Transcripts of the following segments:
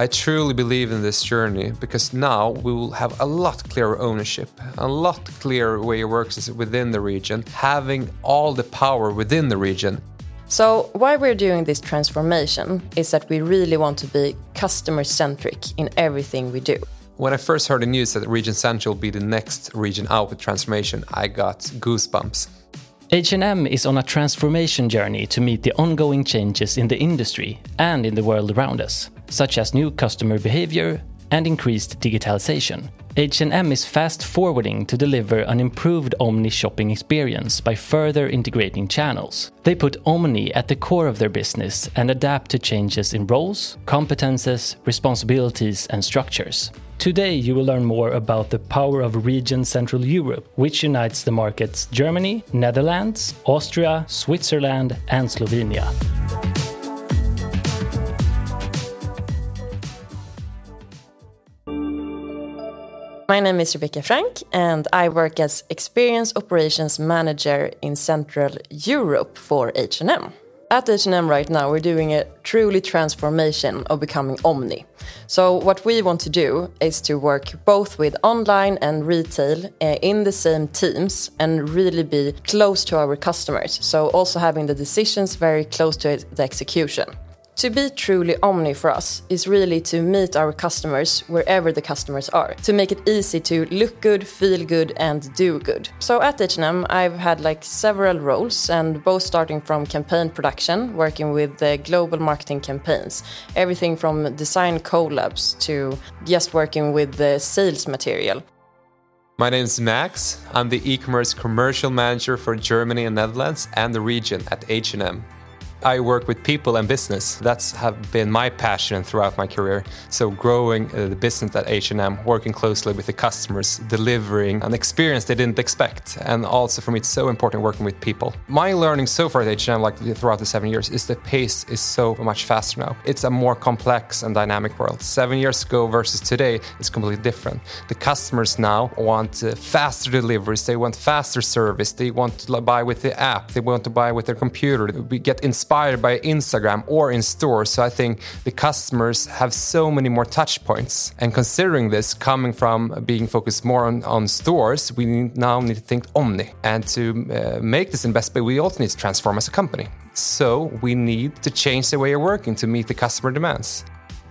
I truly believe in this journey because now we will have a lot clearer ownership, a lot clearer way it works within the region, having all the power within the region. So, why we're doing this transformation is that we really want to be customer centric in everything we do. When I first heard the news that Region Central will be the next region out with transformation, I got goosebumps. H&M is on a transformation journey to meet the ongoing changes in the industry and in the world around us, such as new customer behavior and increased digitalization. H&M is fast forwarding to deliver an improved omni shopping experience by further integrating channels. They put omni at the core of their business and adapt to changes in roles, competences, responsibilities and structures. Today, you will learn more about the power of Region Central Europe, which unites the markets Germany, Netherlands, Austria, Switzerland, and Slovenia. My name is Rebecca Frank, and I work as Experience Operations Manager in Central Europe for H&M. At H&M right now, we're doing a truly transformation of becoming omni. So what we want to do is to work both with online and retail uh, in the same teams and really be close to our customers. So also having the decisions very close to the execution. To be truly omni for us is really to meet our customers wherever the customers are, to make it easy to look good, feel good, and do good. So at H&M, I've had like several roles, and both starting from campaign production, working with the global marketing campaigns, everything from design collabs to just working with the sales material. My name is Max. I'm the e-commerce commercial manager for Germany and Netherlands and the region at H&M. I work with people and business. That's have been my passion throughout my career. So growing uh, the business at H&M, working closely with the customers, delivering an experience they didn't expect. And also for me, it's so important working with people. My learning so far at H&M, like throughout the seven years, is the pace is so much faster now. It's a more complex and dynamic world. Seven years ago versus today, it's completely different. The customers now want uh, faster deliveries. They want faster service. They want to buy with the app. They want to buy with their computer. We get inspired inspired by Instagram or in stores. So I think the customers have so many more touch points. And considering this, coming from being focused more on, on stores, we now need to think omni. And to uh, make this investment, we also need to transform as a company. So we need to change the way of working to meet the customer demands.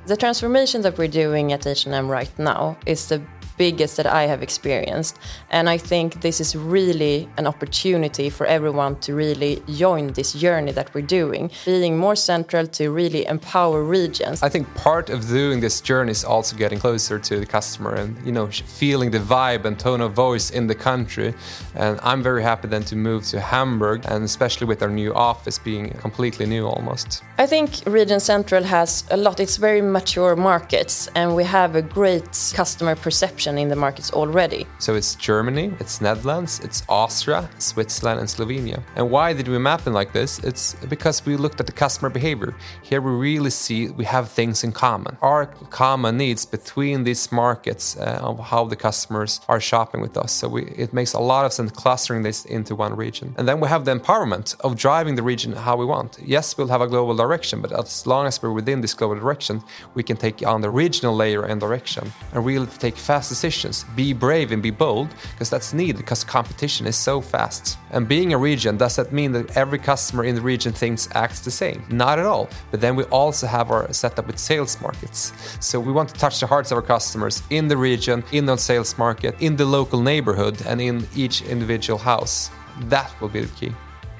The transformation that we're doing at H&M right now is the biggest that I have experienced. And I think this is really an opportunity for everyone to really join this journey that we're doing, being more central to really empower regions. I think part of doing this journey is also getting closer to the customer and you know feeling the vibe and tone of voice in the country. And I'm very happy then to move to Hamburg and especially with our new office being completely new almost. I think Region Central has a lot. It's very mature markets and we have a great customer perception in the markets already. So it's Germany, it's Netherlands, it's Austria, Switzerland, and Slovenia. And why did we map it like this? It's because we looked at the customer behavior. Here we really see we have things in common. Our common needs between these markets uh, of how the customers are shopping with us. So we, it makes a lot of sense clustering this into one region. And then we have the empowerment of driving the region how we want. Yes, we'll have a global direction, but as long as we're within this global direction, we can take on the regional layer and direction and really take fast decisions. Be brave and be bold, because that's needed because competition is so fast. And being a region, does that mean that every customer in the region thinks acts the same? Not at all. But then we also have our setup with sales markets. So we want to touch the hearts of our customers in the region, in the sales market, in the local neighborhood, and in each individual house. That will be the key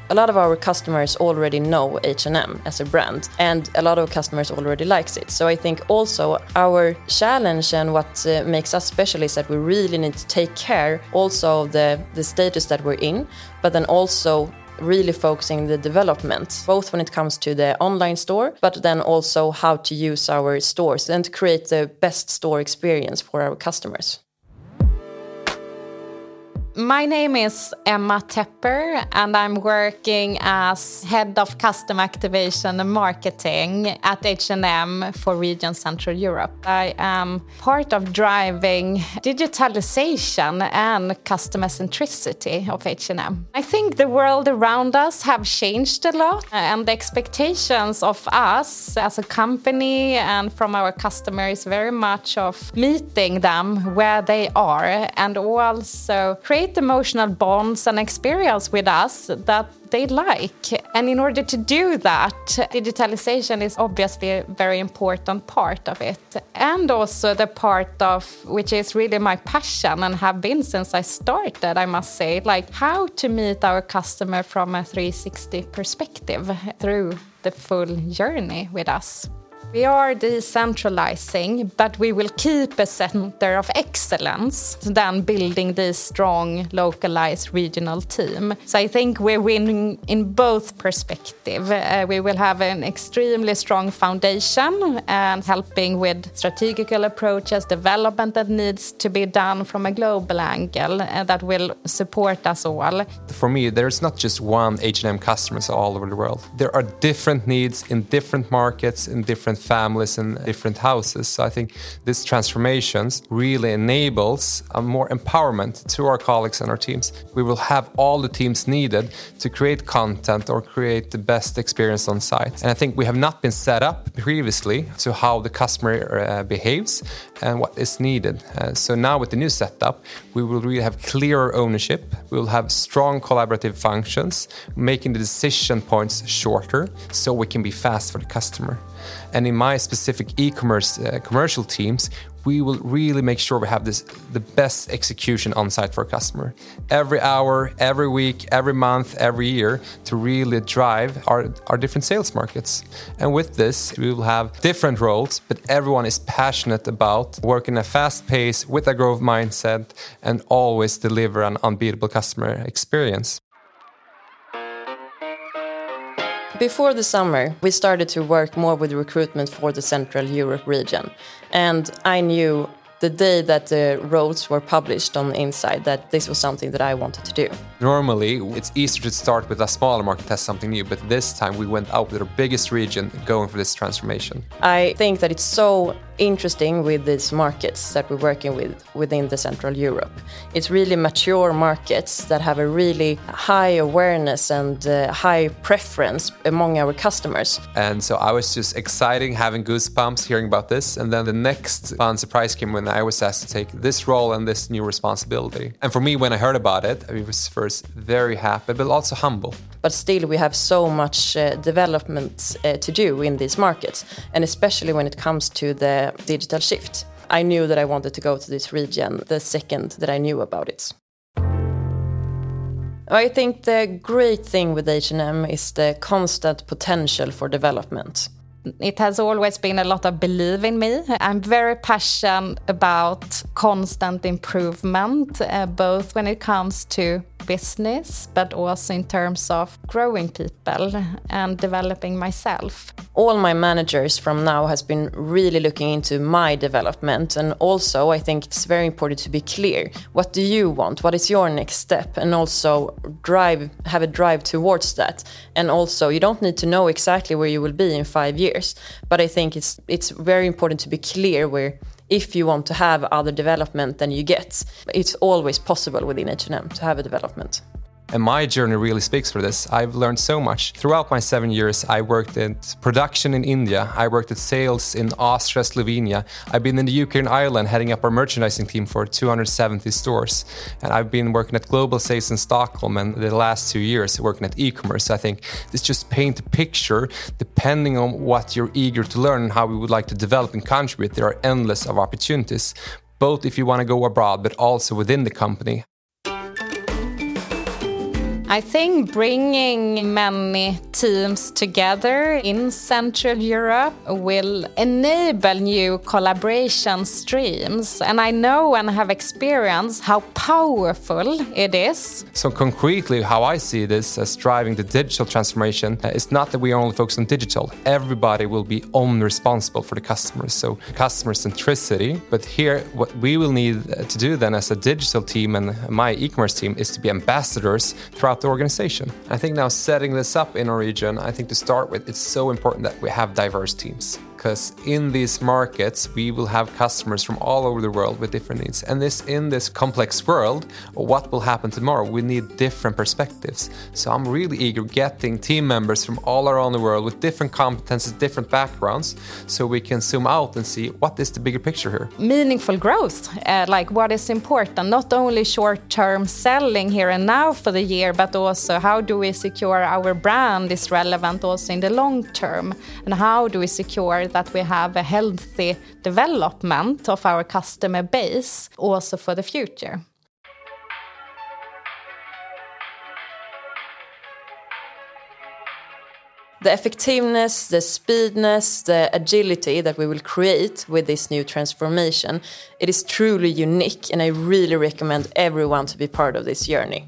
a lot of our customers already know H&M as a brand and a lot of customers already likes it. So I think also our challenge and what uh, makes us special is that we really need to take care also of the, the status that we're in, but then also really focusing the development, both when it comes to the online store, but then also how to use our stores and create the best store experience for our customers. My name is Emma Tepper, and I'm working as head of custom activation and marketing at H&M for Region Central Europe. I am part of driving digitalization and customer centricity of H&M. I think the world around us have changed a lot, and the expectations of us as a company and from our customers very much of meeting them where they are and also create create emotional bonds and experience with us that they like. And in order to do that, digitalization is obviously a very important part of it. And also the part of which is really my passion and have been since I started, I must say, like how to meet our customer from a 360 perspective through the full journey with us. We are decentralizing, but we will keep a center of excellence, then building this strong, localized regional team. So I think we're winning in both perspective. Uh, we will have an extremely strong foundation and helping with strategical approaches, development that needs to be done from a global angle uh, that will support us all. For me, there's not just one H&M customers all over the world. There are different needs in different markets, in different families and different houses. So I think this transformations really enables a more empowerment to our colleagues and our teams. We will have all the teams needed to create content or create the best experience on site. And I think we have not been set up previously to how the customer uh, behaves and what is needed. Uh, so now with the new setup, we will really have clearer ownership. We will have strong collaborative functions, making the decision points shorter so we can be fast for the customer. And in my specific e-commerce uh, commercial teams, we will really make sure we have this the best execution on site for a customer every hour, every week, every month, every year to really drive our, our different sales markets. And with this, we will have different roles, but everyone is passionate about working at a fast pace with a growth mindset and always deliver an unbeatable customer experience. Before the summer, we started to work more with recruitment for the Central Europe region. And I knew the day that the roles were published on the Inside that this was something that I wanted to do. Normally, it's easier to start with a smaller market, test something new, but this time we went out with our biggest region going for this transformation. I think that it's so interesting with these markets that we're working with within the Central Europe. It's really mature markets that have a really high awareness and uh, high preference among our customers. And so I was just excited, having goosebumps hearing about this. And then the next fun surprise came when I was asked to take this role and this new responsibility. And for me, when I heard about it, I was first very happy, but also humble. But still, we have so much uh, development uh, to do in these markets, and especially when it comes to the digital shift. I knew that I wanted to go to this region the second that I knew about it. I think the great thing with H&M is the constant potential for development. It has always been a lot of belief in me. I'm very passionate about constant improvement, uh, both when it comes to business, but also in terms of growing people and developing myself. All my managers from now has been really looking into my development and also I think it's very important to be clear. What do you want? What is your next step? And also drive have a drive towards that. And also you don't need to know exactly where you will be in 5 years, but I think it's it's very important to be clear where if you want to have other development than you get. It's always possible within H&M to have a development. And my journey really speaks for this. I've learned so much. Throughout my seven years, I worked in production in India. I worked at sales in Austria, Slovenia. I've been in the UK and Ireland heading up our merchandising team for 270 stores. And I've been working at global sales in Stockholm and the last two years working at e-commerce. I think this just paint a picture depending on what you're eager to learn and how we would like to develop and contribute. There are endless of opportunities both if you want to go abroad, but also within the company. I think bringing many teams together in Central Europe will enable new collaboration streams. And I know and have experienced how powerful it is. So, concretely, how I see this as driving the digital transformation uh, is not that we are only focus on digital. Everybody will be own responsible for the customers. So, customer centricity. But here, what we will need uh, to do then as a digital team and my e commerce team is to be ambassadors throughout the organization. I think now setting this up in our region, I think to start with, it's so important that we have diverse teams because in these markets we will have customers from all over the world with different needs. And this in this complex world what will happen tomorrow? We need different perspectives. So i'm really eager getting team members from all around the world with different competences different backgrounds so we can zoom out and see what is the bigger picture here. Meaningful growth uh, like what is important not only short-term selling here and now for the year but also how do we secure our brand is relevant also in the long term? And how do we secure that we have a healthy development of our customer base also for the future. The effectiveness, the speedness, the agility that we will create with this new transformation, it is truly unique and I really recommend everyone to be part of this journey.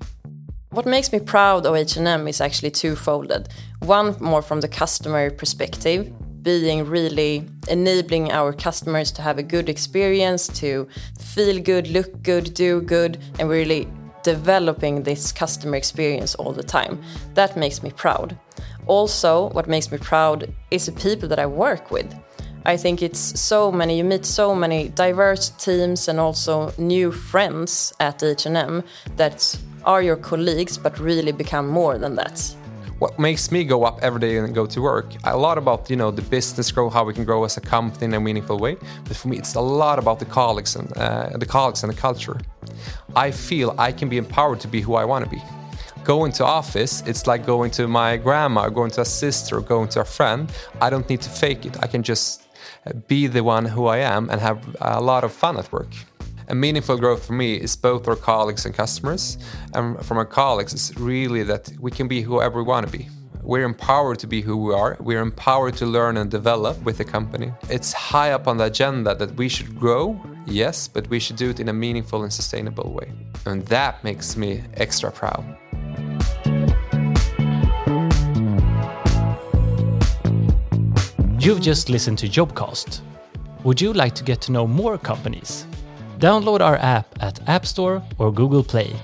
What makes me proud of H&M is actually twofolded. One more from the customer perspective, being really enabling our customers to have a good experience, to feel good, look good, do good, and really developing this customer experience all the time. That makes me proud. Also, what makes me proud is the people that I work with. I think it's so many you meet so many diverse teams and also new friends at H&M that are your colleagues but really become more than that what makes me go up every day and go to work a lot about you know the business grow how we can grow as a company in a meaningful way. But for me it's a lot about the colleagues and uh, the colleagues and the culture. I feel i can be empowered to be who i want to be. Going to office it's like going to my grandma going to a sister or going to a friend. I don't need to fake it. I can just be the one who i am and have a lot of fun at work a meaningful growth for me is both our colleagues and customers. And from our colleagues, it's really that we can be whoever we want to be. We're empowered to be who we are. We're empowered to learn and develop with the company. It's high up on the agenda that we should grow, yes, but we should do it in a meaningful and sustainable way. And that makes me extra proud. You've just listened to Jobcast. Would you like to get to know more companies? Download our app at App Store or Google Play.